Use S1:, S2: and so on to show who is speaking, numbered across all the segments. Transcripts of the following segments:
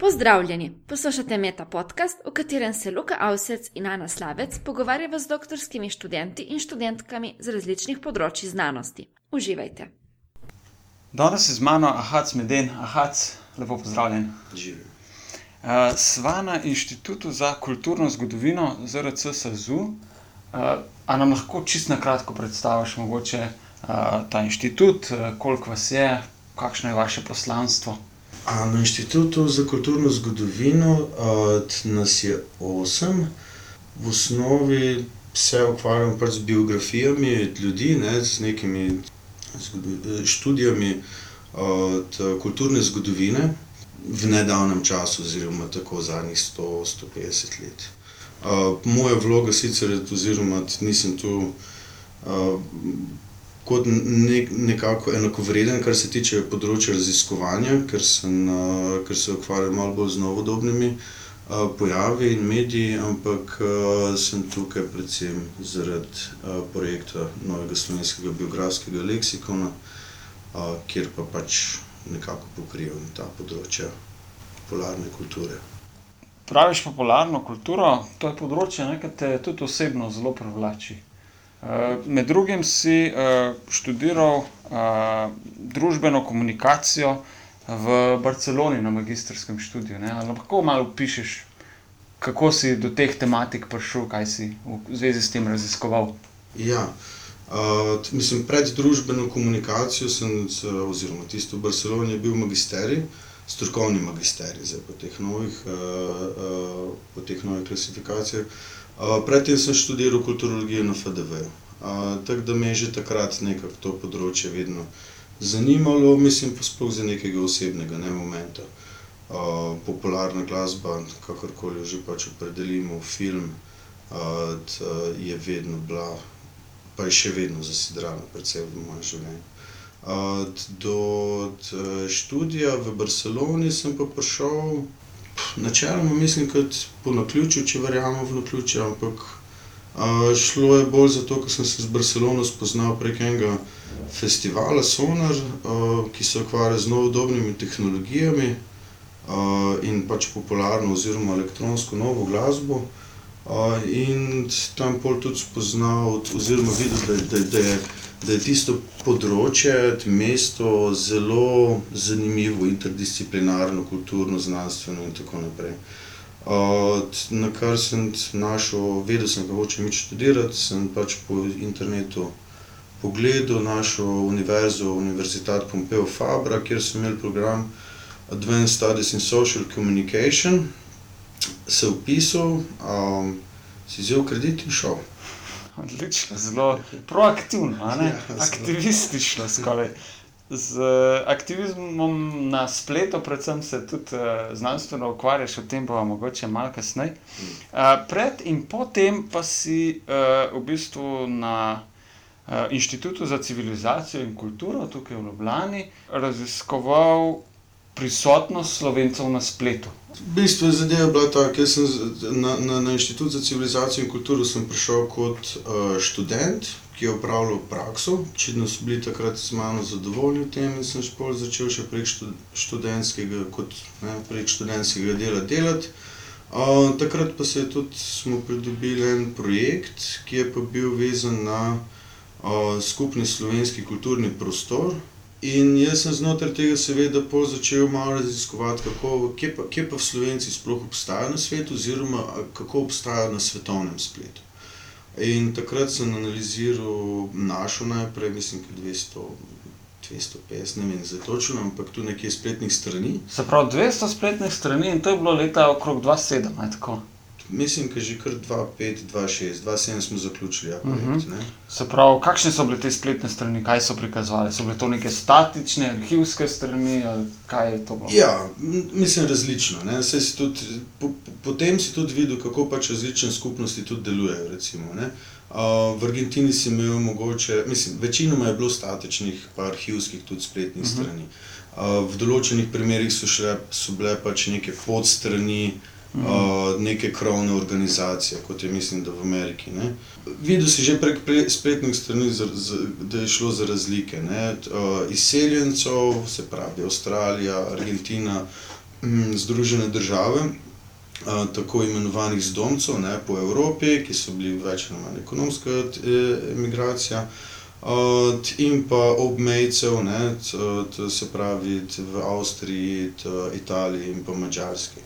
S1: Pozdravljeni, poslušate Meta podcast, v katerem se Luka Avsec in Ana Slavec pogovarjava z doktorskimi študenti in študentkami z različnih področji znanosti. Uživajte.
S2: Danes je z mano Ahac Meden, Ahac, lepo pozdravljen.
S3: Živi.
S2: Uh, sva na Inštitutu za kulturno zgodovino ZRC SAZU. Uh, a nam lahko čist na kratko predstaviš mogoče uh, ta inštitut, koliko vas je, kakšno je vaše poslanstvo?
S3: Na Inštitutu za kulturno zgodovino nas je osem, v osnovi se ukvarjamo pač z biografijami ljudi, ne, z nekimi študijami uh, kulturne zgodovine v nedavnem času, oziroma tako zadnjih 100-150 let. Moja vloga sicer je, oziroma nisem tu. Kot nek, nekako enakovreden, kar se tiče področja raziskovanja, ker, uh, ker se ukvarjam malo bolj z novodobnimi uh, pojavi in mediji, ampak uh, sem tukaj predvsem zaradi uh, projekta novega slovenskega biografskega leksikona, uh, kjer pa pač nekako pokrivam ta področja popularne kulture.
S2: Praviš popularno kulturo, to je področje, ki te tudi osebno zelo privlači. Eh, med drugim si uh, študiral uh, družbeno komunikacijo v Barceloni na magistrskem študiju. Ne? Lahko malo opišeš, kako si do teh tematik prišel, kaj si v zvezi s tem raziskoval.
S3: Ja, uh, mislim, pred družbeno komunikacijo sem, oziroma tisto v Barceloni, bil magisterij. Strokovni magisterij, zdaj po teh novih, uh, uh, po teh novih klasifikacijah. Predtem sem študiral kulturologijo na FDV. Tako da me je že takrat nekako to področje vedno zanimalo, mislim pa sploh za nekega osebnega ne, momenta. Popularna glasba, kakorkoli že pač opredelimo, film, je vedno bila, pa je še vedno zasidrana, predvsem v mojem življenju. Do študija v Barceloni sem pa prišel načeloma mislim, kot po naključju, če verjamem v naključje, ampak uh, šlo je bolj zato, ker sem se z Barcelono spoznal prek enega festivala Sonar, uh, ki se ukvarja z novodobnimi tehnologijami uh, in pač popularno oziroma elektronsko novo glasbo. Uh, in tam pol tudi spoznal, oziroma videl, da, da, da da je tisto področje, mesto zelo zanimivo, interdisciplinarno, kulturno, znanstveno in tako naprej. Od, na kar sem našel, vedel sem, da hočem iti študirati, sem pač po internetu pogledal našo univerzo, Univerzitet Pompeo Fabra, kjer sem imel program Advanced Studies in Social Communication, se upisal, um, si vzel kredit in šel.
S2: Odlično, zelo proaktivno, ja, aktivistično skoraj. Z aktivizmom na spletu, predvsem se tudi uh, znanstveno ukvarjaš, o tem bomo mogoče malo kasneje. Uh, pred in potem pa si uh, v bistvu na uh, Inštitutu za civilizacijo in kulturo tukaj v Ljubljani raziskoval prisotnost slovencev na spletu.
S3: V bistvu je zadeva bila taka, jaz sem na, na, na Inštitut za civilizacijo in kulturo prišel kot uh, študent, ki je upravljal prakso. Očitno so bili takrat z mano zadovoljni v tem in sem špol začel še prek študentskega, kot, ne, prek študentskega dela delati. Uh, takrat pa se je tudi smo pridobili en projekt, ki je pa bil vezan na uh, skupni slovenski kulturni prostor, In jaz sem znotraj tega, seveda, začel malo raziskovati, kako, kje, pa, kje pa v Slovenci sploh obstajajo na svetu, oziroma kako obstajajo na svetovnem spletu. In takrat sem analiziral našo najprej, mislim, da 200. 250, ne vem, zdaj točno, ampak tu nekje spletnih strani.
S2: Se pravi, 200 spletnih strani in to je bilo leta okrog 27, aj tako
S3: mislim, da že kar 2-5, 2-6, 2-7 smo zaključili. Ja, projekt, uh mhm. -huh.
S2: Se pravi, kakšne so bile te spletne strani, kaj so prikazovali? So bile to neke statične, arhivske strani ali kaj je to? Bilo?
S3: Ja, mislim, različno. Si tudi, po, potem si tudi videl, kako pač različne skupnosti tudi delujejo. Recimo, uh, v Argentini si imel mogoče, mislim, večinoma je bilo statičnih, pa arhivskih tudi spletnih uh mhm. -huh. strani. Uh, v določenih primerih so, šle, so bile pač neke podstrani. Mm. Uh, neke krovne organizacije, kot je mislim, da v Ameriki. Ne. Videl si že prek spletnih strani, da je šlo za razlike. Uh, izseljencev, se pravi Avstralija, Argentina, mm, Združene države, uh, tako imenovanih zdomcev ne, po Evropi, ki so bili več ali manj ekonomska emigracija. Uh, in pa obmejcev, ne, t, t, se pravi t, v Avstriji, t, Italiji in pa Mačarski.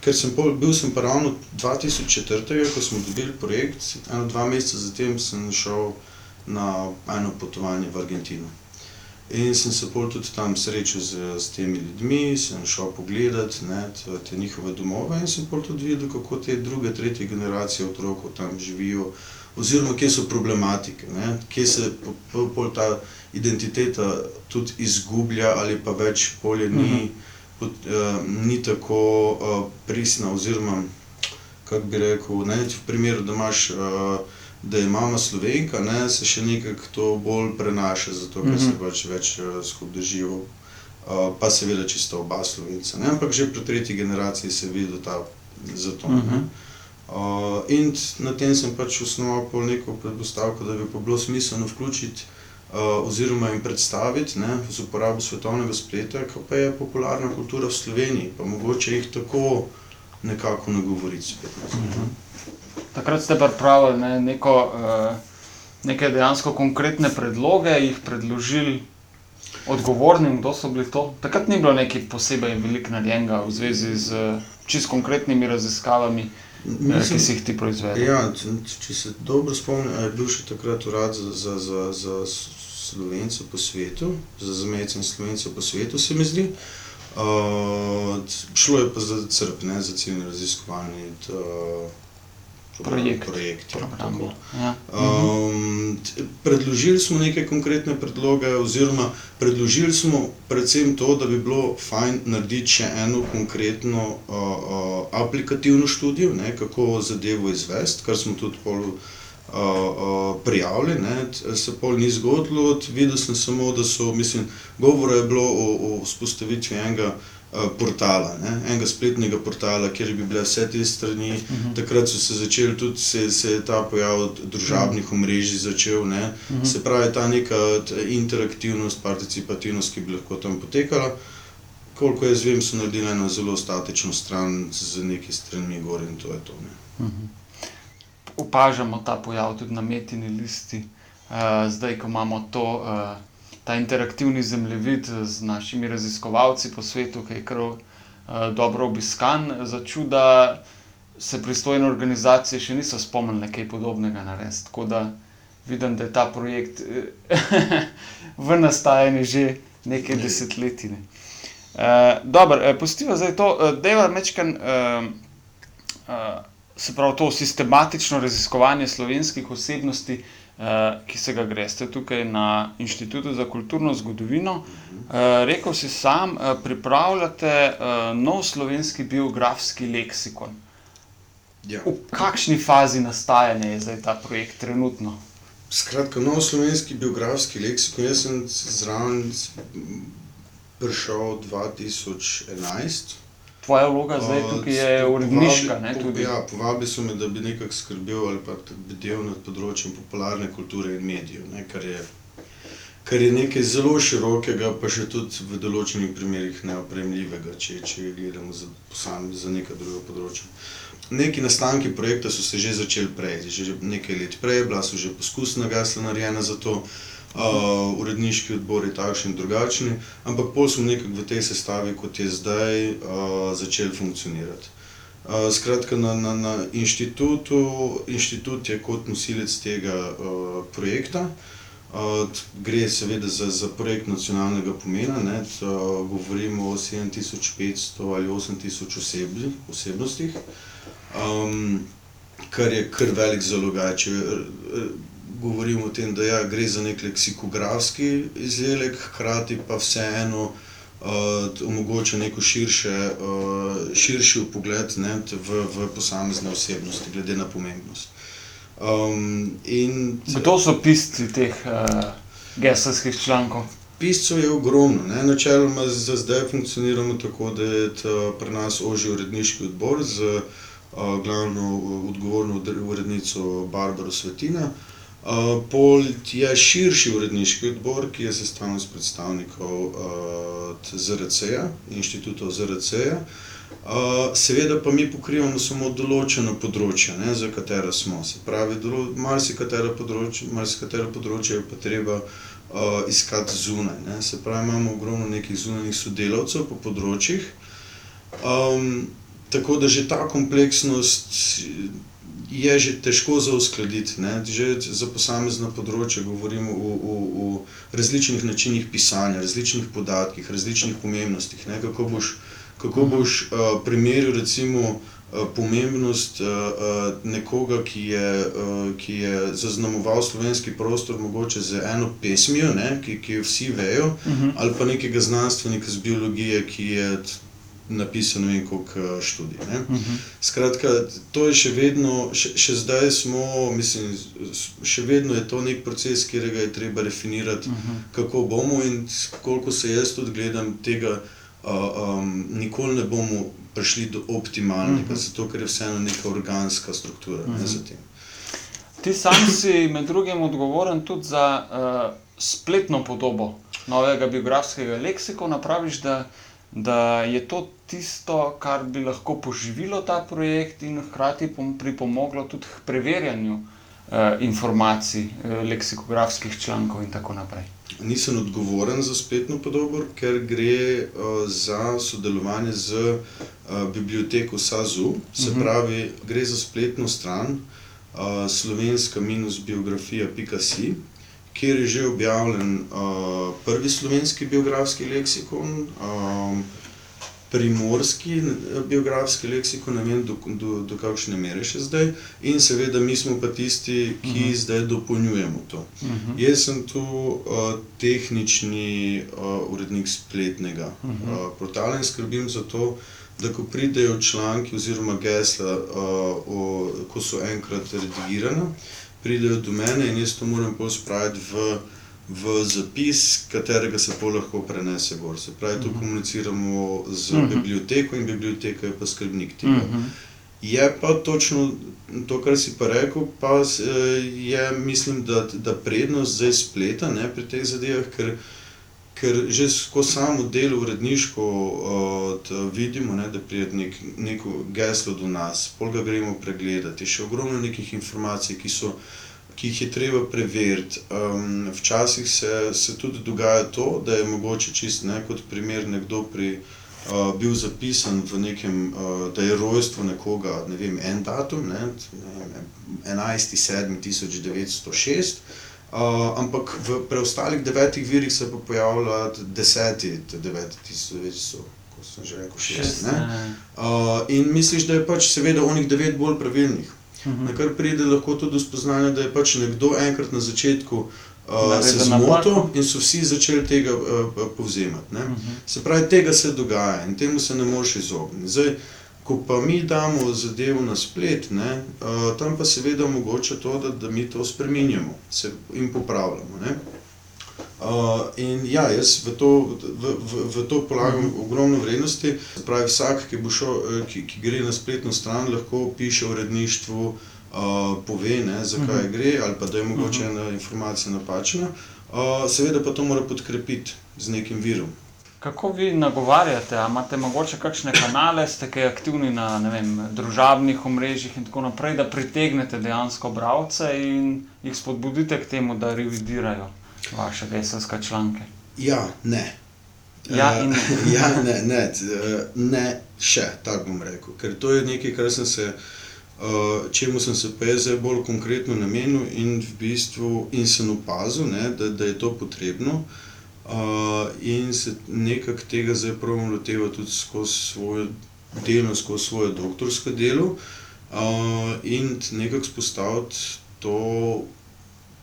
S3: Ker sem pol, bil sem pa ravno 2004, ko smo dobili projekt, eno dva meseca zatem sem šel na eno potovanje v Argentino. In sem se pol tudi tam srečal z, z temi ljudmi, sem šel pogledat ne, te, njihove domove in sem pol tudi videl, kako te druge, tretje generacije otrokov tam živijo, oziroma kje so problematike, ne, kje se pol, pol ta identiteta tudi izgublja ali pa več polje ni, uh, ni tako uh, pristna, oziroma kako bi rekel, ne, v primeru, da imaš uh, da je mama slovenka, ne, se še nekako to bolj prenaša, zato ker mm -hmm. se pač več uh, skupaj držijo. Uh, pa seveda čisto oba slovenca. Ne? Ampak že pri tretji generaciji se vidi ta zato. Mm -hmm. uh, in na tem sem pač osnoval neko predpostavko, da bi pa bilo smiselno vključiti uh, oziroma jim predstaviti ne, z uporabo svetovnega spleta, kako pa je popularna kultura v Sloveniji, pa mogoče jih tako nekako nagovoriti spet. Mm -hmm.
S2: Takrat ste pripravili ne, neko, uh, neke dejansko konkretne predloge, jih predložili odgovornim, kdo so bili to. Takrat ni bilo nekaj posebej veliko narejenega v zvezi z čist konkretnimi raziskavami, Mislim, eh, ki si jih ti proizvedel.
S3: Ja, če se dobro spomnim, je bil še takrat urad za, za, za, za slovence po svetu, za zamejce in slovence po svetu, se mi zdi. Uh, šlo je pa za crp, ne za ciljne raziskovanje. Uh,
S2: projekt.
S3: projekt
S2: ja.
S3: um, predložili smo neke konkretne predloge, oziroma predložili smo predvsem to, da bi bilo fajn narediti še eno konkretno uh, uh, aplikativno študijo, ne, kako zadevo izvesti, kar smo tudi pol. Prijavili, ne, se pol ni zgodilo, videl sem samo, da so, mislim, govora je bilo o, o vzpostavitvi enega portala, ne? enega spletnega portala, kjer bi bile vse te strani. Uh mhm. -huh. Takrat so se začeli tudi se, se ta pojav družabnih omrežij začel. Uh mhm. -huh. Se pravi, ta neka interaktivnost, participativnost, ki bi lahko tam potekala. Koliko jaz vem, so naredili eno zelo statično stran z nekaj strani gor in to je to. Uh mhm. -huh.
S2: Opažamo ta pojav tudi na metini listi, uh, zdaj, ko imamo to. Uh, ta interaktivni zemljevid z našimi raziskovalci po svetu, ki je kar uh, dobro obiskan, za čuda se pristojne organizacije še niso spomnile kaj podobnega narediti. Tako da vidim, da je ta projekt v nastajanju že nekaj desetletij. Ne. Uh, dobro, uh, postiva zdaj to, da se pravi, to sistematično raziskovanje slovenskih osebnosti, uh, ki se ga greste tukaj na Inštitutu za kulturno zgodovino. Uh, rekel si sam, uh, pripravljate nov slovenski biografski leksikon.
S3: Ja.
S2: V kakšni fazi nastajanja je zdaj ta projekt trenutno?
S3: Skratka, nov slovenski biografski leksikon. Jaz sem zraven prišel 2011
S2: tvoja vloga zdaj tukaj je uredniška.
S3: Ja, povabili so me, da bi nekako skrbel ali pa bedel nad področjem popularne kulture in medijev, ne, kar, je, kar je nekaj zelo širokega, pa še tudi v določenih primerih neopremljivega, če, če gledamo za, za neka druga področja. Neki nastanki projekta so se že začeli prej, že nekaj let prej, bila so že poskusna gasla narejena za to uh, uredniški odbori takšni in drugačni, ampak pol smo nekako v tej sestavi, kot je zdaj, uh, začeli funkcionirati. Uh, skratka, na, na, na inštitutu, inštitut je kot nosilec tega uh, projekta. Uh, gre seveda za, za projekt nacionalnega pomena, ne, t, uh, govorimo o 7500 ali 8000 osebli, osebnostih, um, kar je kar velik zalogaj. Če, govorimo o tem, da ja, gre za nek leksikografski izdelek, hkrati pa vseeno uh, omogoča neko širše, uh, širši pogled ne, v, v posamezne osebnosti, glede na pomembnost. Um, in,
S2: Kdo so pisci teh uh, gesalskih člankov?
S3: Piscev je ogromno. Ne? Načeloma za zdaj funkcioniramo tako, da je pri nas ožji uredniški odbor z uh, glavno odgovorno urednico Barbaro Svetina. Uh, Uh, pol je širši uredniški odbor, ki je sestavljen iz predstavnikov uh, ZRC-ja, inštitutov ZRC-ja. Uh, seveda pa mi pokrivamo samo določeno področje, ne, za katero smo. Se pravi, marsikatero področje, marsikatero področje je pa treba uh, iskati zunaj. Ne. Se pravi, imamo ogromno nekih zunanjih sodelavcev po področjih. Um, tako da že ta kompleksnost je že težko za uskladiti. Ne? Že za posamezna področja govorimo o, o, o različnih načinih pisanja, različnih podatkih, različnih pomembnostih. Ne? Kako boš, kako mhm. boš uh, primerjal recimo. Pomembnost uh, nekoga, ki je, uh, ki je zaznamoval slovenski prostor, mogoče z eno pesmijo, ne, ki, ki jo vsi vejo, uh mhm. -huh. ali pa nekega znanstvenika z biologije, ki je napisal ne vem koliko eh, študij. Uh mhm. -huh. Skratka, to je še vedno, še, še zdaj smo, mislim, še vedno je to nek proces, ki ga je treba definirati, uh mhm. -huh. kako bomo in koliko se jaz tudi gledam tega, uh, um, nikoli ne bomo prišli do optimalnega, uh mhm. -huh. zato ker je vseeno neka organska struktura. Uh -huh. ne,
S2: Ti sam si med drugim odgovoren tudi za uh, spletno podobo novega biografskega leksikona. Praviš, da da je to tisto, kar bi lahko poživilo ta projekt in hkrati pripomoglo tudi k preverjanju eh, informacij, eh, leksikografskih člankov in tako naprej.
S3: Nisem odgovoren za spletno podobo, ker gre uh, za sodelovanje z uh, biblioteko SAZU, se uh mhm. pravi, gre za spletno stran uh, slovenska-biografija.com kjer je že objavljen uh, prvi slovenski biografski leksikon, um, primorski biografski leksikon, ne vem do, do, do kakšne mere še zdaj, in seveda mi smo pa tisti, ki uh mhm. -huh. zdaj dopolnjujemo to. Uh mhm. -huh. Jaz sem tu uh, tehnični uh, urednik spletnega uh -huh. uh, portala in skrbim za to. Da, ko pridejo članki oziroma gesla, uh, o, ko so enkrat redigirane, uh, pridejo do mene in jaz to moram pospraviti v, v zapis, katerega se lahko prenese gor. Se pravi, tu mhm. komuniciramo z uh mhm. -huh. biblioteko in biblioteka je pa skrbnik tega. Uh mhm. -huh. Je pa točno to, kar si pa rekel, pa je, mislim, da, da prednost zdaj spleta ne, pri teh zadevah, ker ker že skozi samo delo uredniško uh, vidimo, ne, da pride nek, neko geslo do nas, pol ga gremo pregledati, še ogromno nekih informacij, ki, so, ki jih je treba preveriti. Um, včasih se, se tudi dogaja to, da je mogoče čist ne, kot primer nekdo pri. Uh, bil zapisan v nekem, uh, da je rojstvo nekoga, ne vem, en datum, ne, ne, 11.7.1906, Uh, ampak v preostalih devetih virih se pa pojavlja deseti, deveti, tisoč, so, kot sem že rekel, šest. Uh, in misliš, da je pač seveda onih devet bolj pravilnih. Mhm. Na kar pride lahko tudi do spoznanja, da je pač nekdo enkrat na začetku uh, se zmotil in so vsi začeli tega uh, povzemati. Uh mhm. -huh. Se pravi, tega se dogaja in temu se ne moreš izogniti. Ko pa mi damo zadevo na splet, ne, uh, tam pa seveda mogoče to, da, da mi to spremenjamo in popravljamo. Uh, in ja, jaz v to, v, v, v to polagam mhm. -huh. ogromno vrednosti. Pravi, vsak, ki, šel, eh, ki, ki gre na spletno stran, lahko piše o uredništvu, uh, pove, ne, zakaj uh mhm. -huh. gre, ali pa da je mogoče uh mhm. -huh. ena informacija napačna. Uh, seveda pa to mora podkrepiti z nekim virom.
S2: Kako vi nagovarjate? A imate morda kakšne kanale, ste kaj aktivni na vem, družabnih omrežjih in tako naprej, da pritegnete dejansko bralce in jih spodbudite k temu, da revidirajo vaše veselske članke?
S3: Ja, ne.
S2: Ja, in ne.
S3: ja, ne, ne, ne, še tako bom rekel. Ker to je nekaj, kar sem se. Uh, čemu sem se pa zdaj bolj konkretno namenil, in v bistvu in sem opazil, ne, da, da je to potrebno. Uh, in se nekako tega zdaj pravim loteva tudi skozi svoje delo, skozi svoje doktorsko delo, uh, in nekako spostaviti to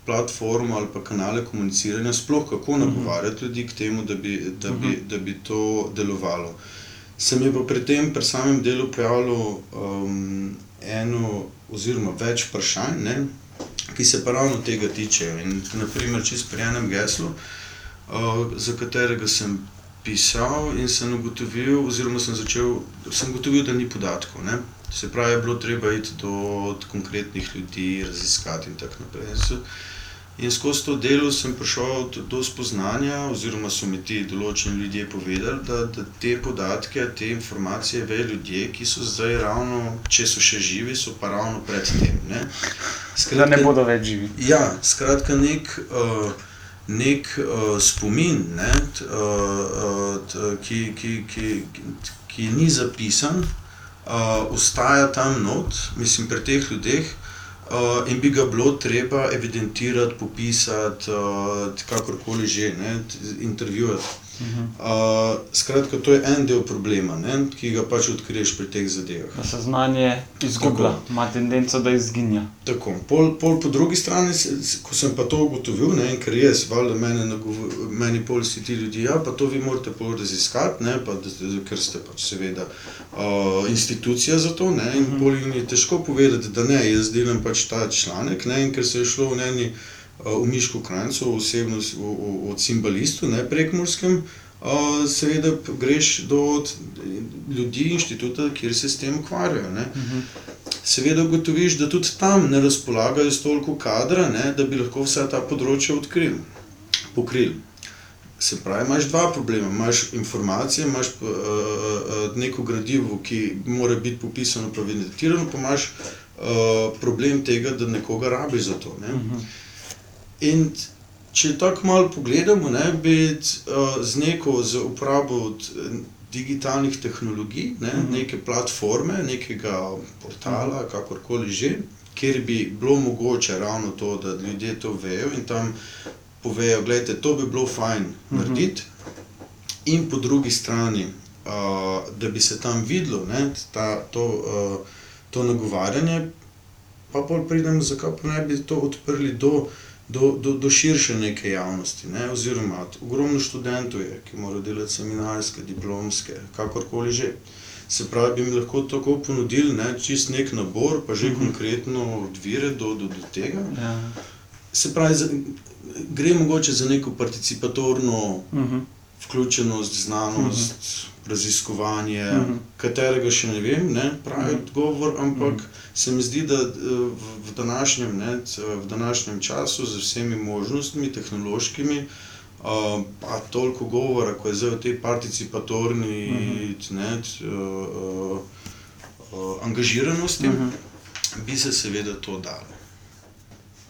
S3: platformo ali pa kanale komuniciranja, sploh kako mhm. nagovarjati ljudi k temu, da bi, da bi, mhm. da bi to delovalo. Se mi je pa pri tem, pri samem delu, pojavilo um, eno oziroma več vprašanj, ne, ki se pa ravno tega tičejo. In, naprimer, če sprejemem geslo, uh, za katerega sem pisal in sem ugotovil, oziroma sem začel, sem ugotovil, da ni podatkov. Ne? Se pravi, je bilo treba iti do konkretnih ljudi, raziskati in tako naprej. In, so, in skozi to delo sem prišel do, do spoznanja, oziroma so mi ti določeni ljudje povedali, da, da te podatke, te informacije vejo ljudje, ki so zdaj ravno, če so še živi, so pa ravno pred tem. Ne?
S2: Skratka, da ne bodo več živi.
S3: Ja, skratka, nek. Uh, nek uh, spomin, ne, t, uh, t, ki, ki, ki, ki ni zapisan, uh, ostaja tam not, mislim, pri teh ljudeh, uh, in bi ga bilo treba evidentirati, popisati, uh, kakorkoli že, intervjuvati. Uh, skratka, to je en del problema, ne, ki ga pač odkriješ pri teh zadevah.
S2: Da se znanje izgublja, ima tendenco, da izginja.
S3: Tako. Pol, pol po drugi strani, ko sem pa to ugotovil, ne, ker jaz, valjda, meni, meni pol si ti ljudje, ja, pa to vi morate pol raziskati, ne, pa, ker ste pač seveda uh, institucija za to, ne, in pol jim je težko povedati, da ne, jaz delam pač ta članek, ne, in ker se je šlo v eni v Mišku Krajcu, osebno od Cimbalistu, ne prekmorskem, seveda greš do ljudi inštituta, kjer se s tem ukvarjajo. Ne. Seveda ugotoviš, da tudi tam ne razpolagajo s toliko kadra, ne, da bi lahko vsa ta področja odkrili, pokrili. Se pravi, imaš dva problema. Imaš informacije, imaš uh, uh, neko gradivo, ki mora biti popisano, pa evidentirano, pa imaš uh, problem tega, da nekoga rabi za to. Ne. Uh -huh. In če tako malo pogledamo, ne, bi uh, z neko z uporabo digitalnih tehnologij, ne, uh mhm. -huh. neke platforme, nekega portala, uh mhm. -huh. kakorkoli že, kjer bi bilo mogoče ravno to, da ljudje to vejo in tam povejo, da to bi bilo fajn uh mhm. -huh. narediti. In po drugi strani, uh, da bi se tam videlo ne, ta, to, uh, to nagovarjanje, pa pol pridem, zakaj pa ne bi to odprli do do, do, do širše neke javnosti. Ne? Oziroma, ogromno študentov je, ki morajo delati seminarske, diplomske, kakorkoli že. Se pravi, bi mi lahko tako ponudili, ne, čist nek nabor, pa že uh mhm. -huh. konkretno odvire do, do, do tega. Ja. Se pravi, za, gre mogoče za neko participatorno uh mhm. -huh. vključenost, znanost, uh mhm. -huh raziskovanje, uh mhm. -huh. katerega še ne vem, ne, pravi uh -huh. odgovor, ampak uh -huh. Se mi zdi, da v današnjem, ne, v današnjem času z vsemi možnostmi tehnološkimi, uh, pa toliko govora, ko je zdaj v tej participatorni uh -huh. ne, uh, uh, angažiranosti, uh -huh. bi se seveda to dalo.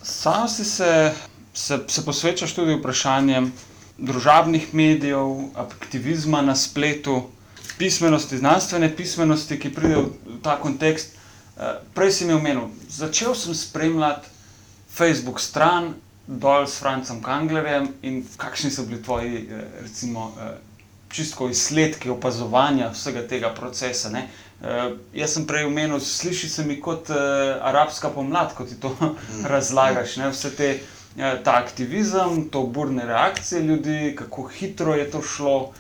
S2: Sam si se, se, se posvečaš tudi vprašanjem, družabnih medijev, aktivizma na spletu, pismenosti, znanstvene pismenosti, ki pride v ta kontekst. Prej si mi omenil, začel sem spremljati Facebook stran dol s Francem Kanglerjem in kakšni so bili tvoji, eh, recimo, eh, čistko izsledki opazovanja vsega tega procesa. Ne? Jaz sem prej omenil, sliši se mi kot arabska pomlad, kot ti to mm. razlagaš. Ne? Vse te Ja, ta aktivizem, to burne reakcije ljudi, kako hitro je to šlo.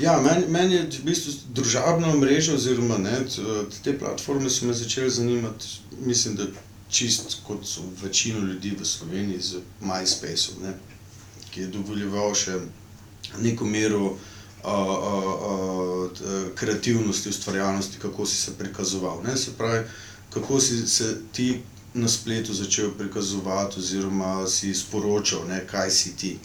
S3: Ja, meni men je v bistvu družabna mreža, oziroma ne, te platforme so me začele zanimati, mislim, da čist kot so večino ljudi v Sloveniji z MySpace, ne, ki je dovoljeval še neko mero a, a, a, kreativnosti, ustvarjalnosti, kako si se prikazoval. Ne, se pravi, kako si se ti na spletu začel prikazovati, oziroma si sporočal, ne, kaj si ti.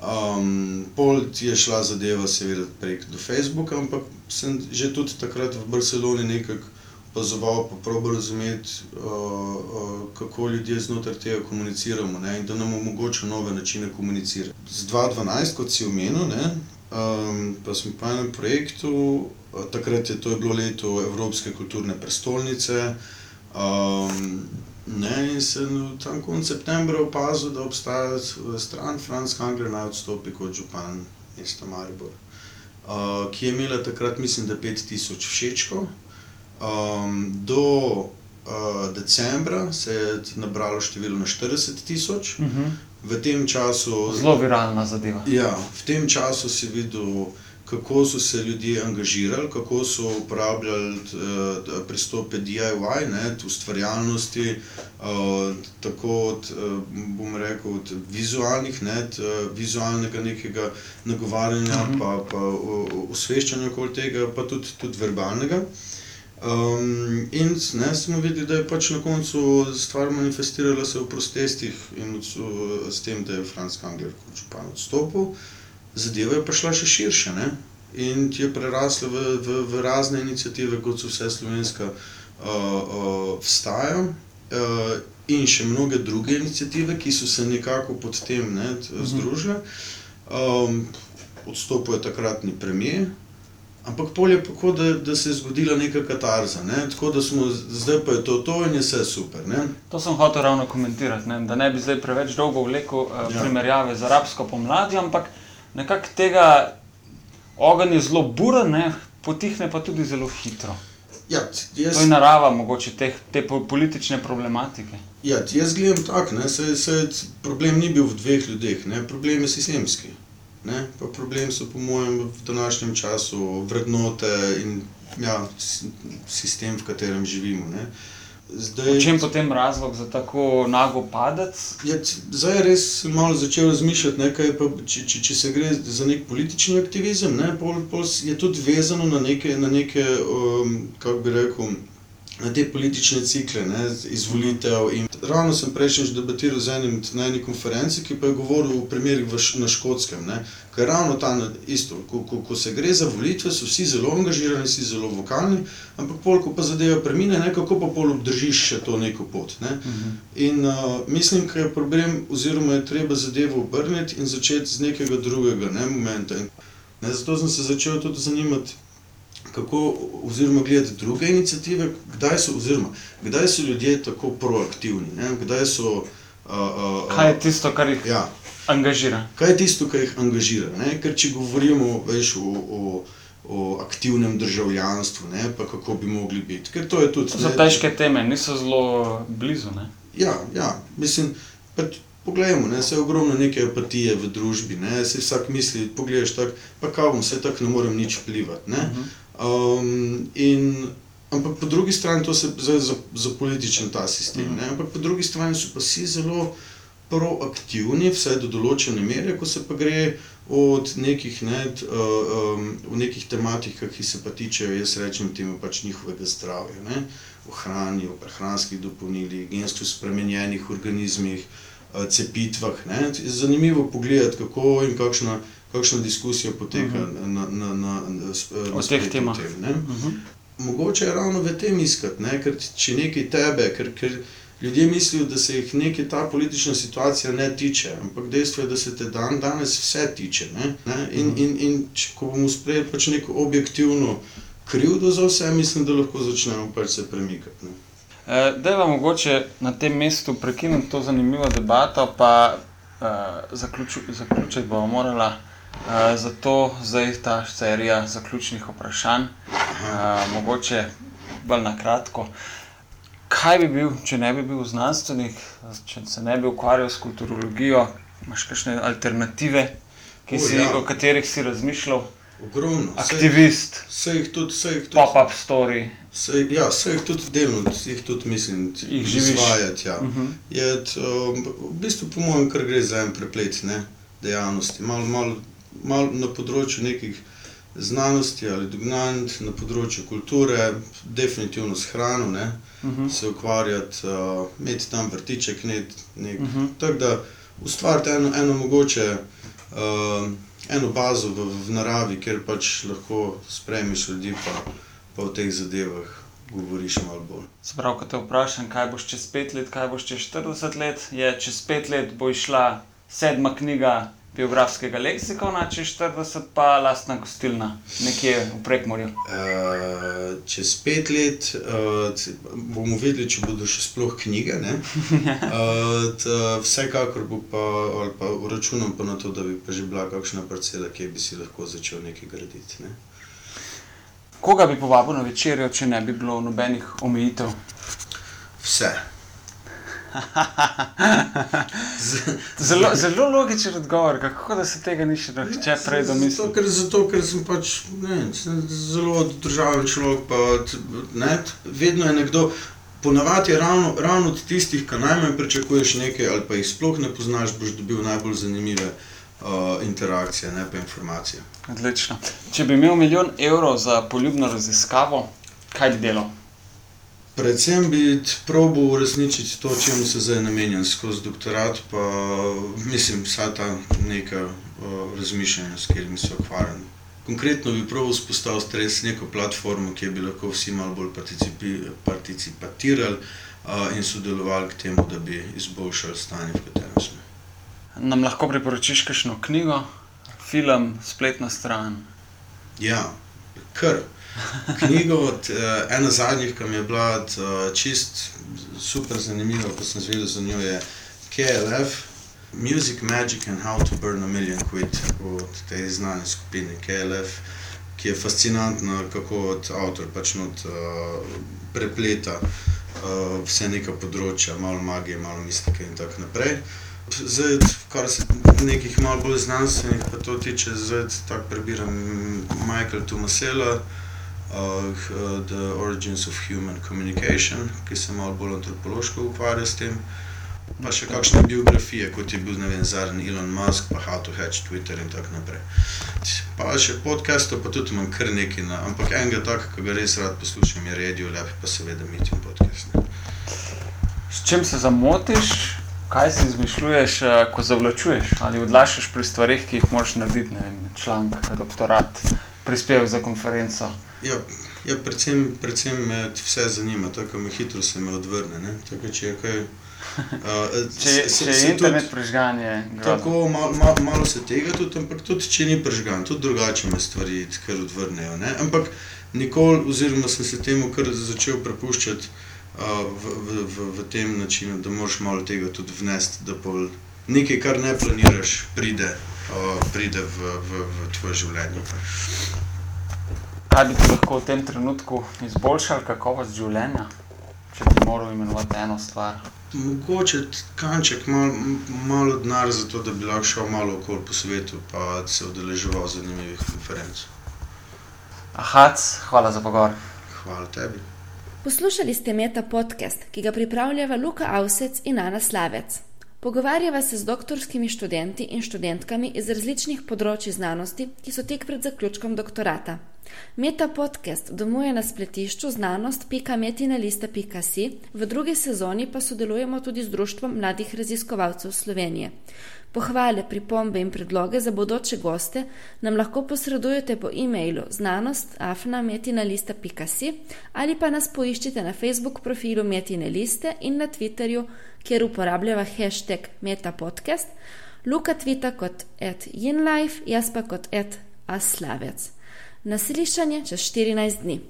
S3: Um, pol je šla zadeva, seveda, prek do Facebooka, ampak sem že tudi takrat v Barceloni nekako opazoval, pa probo razumeti, uh, uh, kako ljudje znotraj tega komuniciramo ne, in da nam omogoča nove načine komunicirati. Z 2012, kot si omenil, ne, um, pa smo pa na projektu, takrat je to je bilo leto Evropske kulturne prestolnice. Um, Ne, in sem tam konec septembra opazil, da obstaja stran Franz Kangler naj odstopi kot župan mesta Maribor, uh, ki je imela takrat, mislim, da 5000 všečkov. Um, do uh, decembra se je nabralo število na 40 tisoč. Uh
S2: mhm. -huh.
S3: V tem času.
S2: Zelo viralna zadeva.
S3: Ja, v tem času si videl, kako so se ljudje angažirali, kako so uporabljali uh, pristope DIY, ne, ustvarjalnosti, uh, tako od, uh, bom rekel, od vizualnih, ne, t, uh, vizualnega nekega nagovarjanja, uh -huh. pa, pa osveščanja okoli tega, pa tudi, tudi verbalnega. Um, in ne, smo videli, da je pač na koncu stvar manifestirala se v protestih in s tem, da je Franz Kangler kot župan odstopil zadeva je prišla še širše ne? in je prerasla v, v, v razne inicijative, kot so vse slovenska uh, uh, vstaja. Uh, In še mnoge druge inicijative, ki so se nekako pod tem ne, mhm. združile. Um, odstopil je takratni premijer, ampak polje je tako, da, da se je zgodila neka katarza. Ne, tako da smo zdaj pa je to, to in je vse super. Ne.
S2: To sem hotel ravno komentirati, ne, da ne bi zdaj preveč dolgo vlekel uh, ja. primerjave z arabsko pomladjo, ampak nekako tega ogenj je zelo buren, potihne pa tudi zelo hitro.
S3: Ja, jaz,
S2: to je narava mogoče te, te politične problematike.
S3: Ja, jaz gledam tako, problem ni bil v dveh ljudeh, ne? problem je sistemski. Problem so, po mojem, v današnjem času vrednote in ja, sistem, v katerem živimo. Ne?
S2: Zdaj, v čem potem razlog za tako nago padec?
S3: Ja, zdaj je res malo začel razmišljati, ne, pa, če, če, če se gre za nek politični aktivizem, ne, pol, pol je tudi vezano na neke, na neke um, kako bi rekel, na te politične cikle, ne, izvolitev. In ravno sem prejšnjič debatiral z enim na eni konferenci, ki pa je govoril o primerih na škotskem. Ne, ker ravno ta isto, ko, ko, ko se gre za volitve, so vsi zelo angažirani, vsi zelo vokalni, ampak pol, ko pa zadeva premine, ne, kako pa pol obdržiš še to neko pot. Ne. Uh mhm. -huh. In uh, mislim, da je problem, oziroma je treba zadevo obrniti in začeti z nekega drugega ne, momenta. In, ne, zato sem se začel tudi zanimati kako, oziroma gledati druge inicijative, kdaj so, oziroma, kdaj so ljudje tako proaktivni. So, uh,
S2: uh, kaj je tisto, kar jih ja, angažira?
S3: Kaj je tisto, kar jih angažira? Ne? Ker če govorimo veš, o, o, o aktivnem državljanstvu, ne? pa kako bi mogli biti. Ker to je tudi.
S2: To so težke teme, niso zelo blizu. Ne?
S3: Ja, ja, mislim. Poglejmo, ne, se je ogromno neke apatije v družbi, ne, se vsak misli, pogledaš tako, pa kao bom, se tako ne morem nič vplivati, ne. Uh mhm. -huh. Um, in, ampak po drugi strani to se zdaj za, za političen ta sistem. Mm. Ampak po drugi strani so pa vsi zelo proaktivni, vse do določene mere, ko se pa gre od nekih, ne, uh, um, v nekih tematikah, ki se pa tičejo, jaz rečem temu pač njihovega zdravja, ne, o hrani, o prehranskih dopolnilih, gensko spremenjenih organizmih, uh, cepitvah. Ne. Zanimivo pogledati, kako in kakšna kakšna diskusija poteka uh mhm. -huh. na, na, na, na,
S2: na teh temah.
S3: Tem, uh mhm. -huh. Mogoče je ravno v tem iskati, ne? ker če nekaj tebe, ker, ker ljudje mislijo, da se jih nekaj ta politična situacija ne tiče, ampak dejstvo je, da se te dan danes vse tiče. Ne? Ne? In, uh mhm. -huh. in, in če, ko bomo sprejeli pač neko objektivno krivdo za vse, mislim, da lahko začnemo pač se premikati. Ne?
S2: Eh, da je mogoče na tem mestu prekiniti to zanimivo debato, pa uh, zaključiti bomo morali Eh, zato zdaj ta serija zaključnih vprašanj, uh, mogoče bolj na kratko. Kaj bi bil, če ne bi bil znanstvenik, če se ne bi ukvarjal s kulturologijo, imaš kakšne alternative, o, si, ja. o katerih si razmišljal?
S3: Ogromno.
S2: Aktivist,
S3: vse jih tudi, vse jih
S2: tudi. Pop-up story.
S3: Vse, ja, vse jih tudi delno, jih tudi mislim,
S2: jih izvajati.
S3: Ja. Uh mhm. -huh. Je, um, v bistvu, po mojem, kar gre za en preplet ne, dejavnosti. Malo mal malo na področju nekih znanosti ali dognanj, na področju kulture, definitivno s hrano, ne, uh mhm. -huh. se ukvarjati, uh, imeti tam vrtiček, nek, nek, uh mhm. -huh. tako da ustvariti eno, eno mogoče. Uh, Eno bazo v, v naravi, kjer pač lahko sprejmeš ljudi, pa, pa o teh zadevah govoriš malo bolj.
S2: Sprav, ko te vprašam, kaj boš čez pet let, kaj boš čez 40 let, je čez pet let bo išla sedma knjiga biografskega leksikona, če 40, pa lastna gostilna, nekje v Prekmorju.
S3: Uh, čez pet let uh, bomo videli, če bodo še sploh knjige. uh, t, vsekakor bo pa, ali pa računam pa na to, da bi pa že bila kakšna parcela, kjer bi si lahko začel nekaj graditi. Ne?
S2: Koga bi povabil na večerjo, če ne bi bilo nobenih omejitev?
S3: Vse.
S2: Zelo, zelo logičen odgovor, kako da se tega ni še če prej
S3: Zato,
S2: domislil.
S3: ker, zato, ker sem pač ne, sem zelo državen človek. Pa, ne, vedno je nekdo, ponavadi je ravno, ravno od tistih, ki najmanj pričakuješ nekaj, ali pa jih sploh ne poznaš, boš dobil najbolj zanimive uh, interakcije, ne pa informacije.
S2: Odlično. Če bi imel milijon evrov za poljubno raziskavo, kaj bi delal?
S3: Predvsem bi probal uresničiti to, čemu se zdaj namenjam skozi doktorat, pa mislim, vsa ta neka uh, razmišljanja, s katerimi se ukvarjam. Konkretno bi prav vzpostavil res neko platformo, kjer bi lahko vsi malo bolj participatirali uh, in sodelovali k temu, da bi izboljšali stanje, v katerem smo.
S2: Nam lahko priporočiš kakšno knjigo, film, spletno stran?
S3: Ja, kar. Knjigo, od, uh, ena zadnjih, ki mi je bila uh, čist super zanimiva, ko sem zvedel za njo, je KLF, Music, Magic and How to Burn a Million Quid od te znane skupine KLF, ki je fascinantna, kako od avtor pač not uh, prepleta uh, vse neka področja, malo magije, malo mistike in tako naprej. Zdaj, kar se nekih malo bolj znanstvenih pa to tiče, zdaj tako prebiram Michael Tomasela, uh, The Origins of Human Communication, ki se malo bolj antropološko ukvarja s tem. Pa še kakšne biografije, kot je bil ne vem, zadnji Elon Musk, pa How to Hatch Twitter in tako naprej. Pa še podcastov, pa tudi imam kar nekaj, na, ampak enega takega, ki ga res rad poslušam, je Radio Lab, pa seveda Meeting podcast. Ne.
S2: S čim se zamotiš, kaj si izmišljuješ, eh, ko zavlačuješ ali odlašaš pri stvarih, ki jih moraš narediti, ne vem, članek, doktorat, prispevek za konferenco.
S3: Ja, ja predvsem, predvsem me vse zanima, tako me hitro se me odvrne. Ne. Tako, če je kaj, uh,
S2: Če, je- če je internet prižgan, je grozno.
S3: Tako, mal, mal, malo se tega tudi, ampak tudi če ni prežgan, tudi drugače me stvari kar odvrnejo. Ne? Ampak nikoli, oziroma sem se temu kar začel prepuščati v, v, v, v tem načinu, da moraš malo tega tudi vnesti, da pol nekaj, kar ne planiraš, pride, uh, pride v, v, v tvoje življenje.
S2: Kaj bi ti lahko v tem trenutku izboljšal kakovost življenja, če bi moral imenovati eno stvar?
S3: Mogoče kanček, malo malo denar za to, da bi lahko šel malo okoli po svetu, pa se udeleževal zanimivih konferenc.
S2: Ahac, hvala za pogovor.
S3: Hvala tebi.
S1: Poslušali ste Meta podcast, ki ga pripravljava Luka Avsec in Ana Slavec. Pogovarjava se z doktorskimi študenti in študentkami iz različnih področji znanosti, ki so tek pred zaključkom doktorata. Meta podcast domuje na spletišču znanost.metinalista.si, v drugi sezoni pa sodelujemo tudi z Društvom mladih raziskovalcev Slovenije. Pohvale, pripombe in predloge za bodoče goste nam lahko posredujete po e-mailu znanost.afnametinalista.si ali pa nas poiščite na Facebook profilu Metine liste in na Twitterju, kjer uporabljava hashtag metapodcast, Luka tvita kot at yinlife, jaz pa kot at aslavec. Na slišanje čez 14 dni.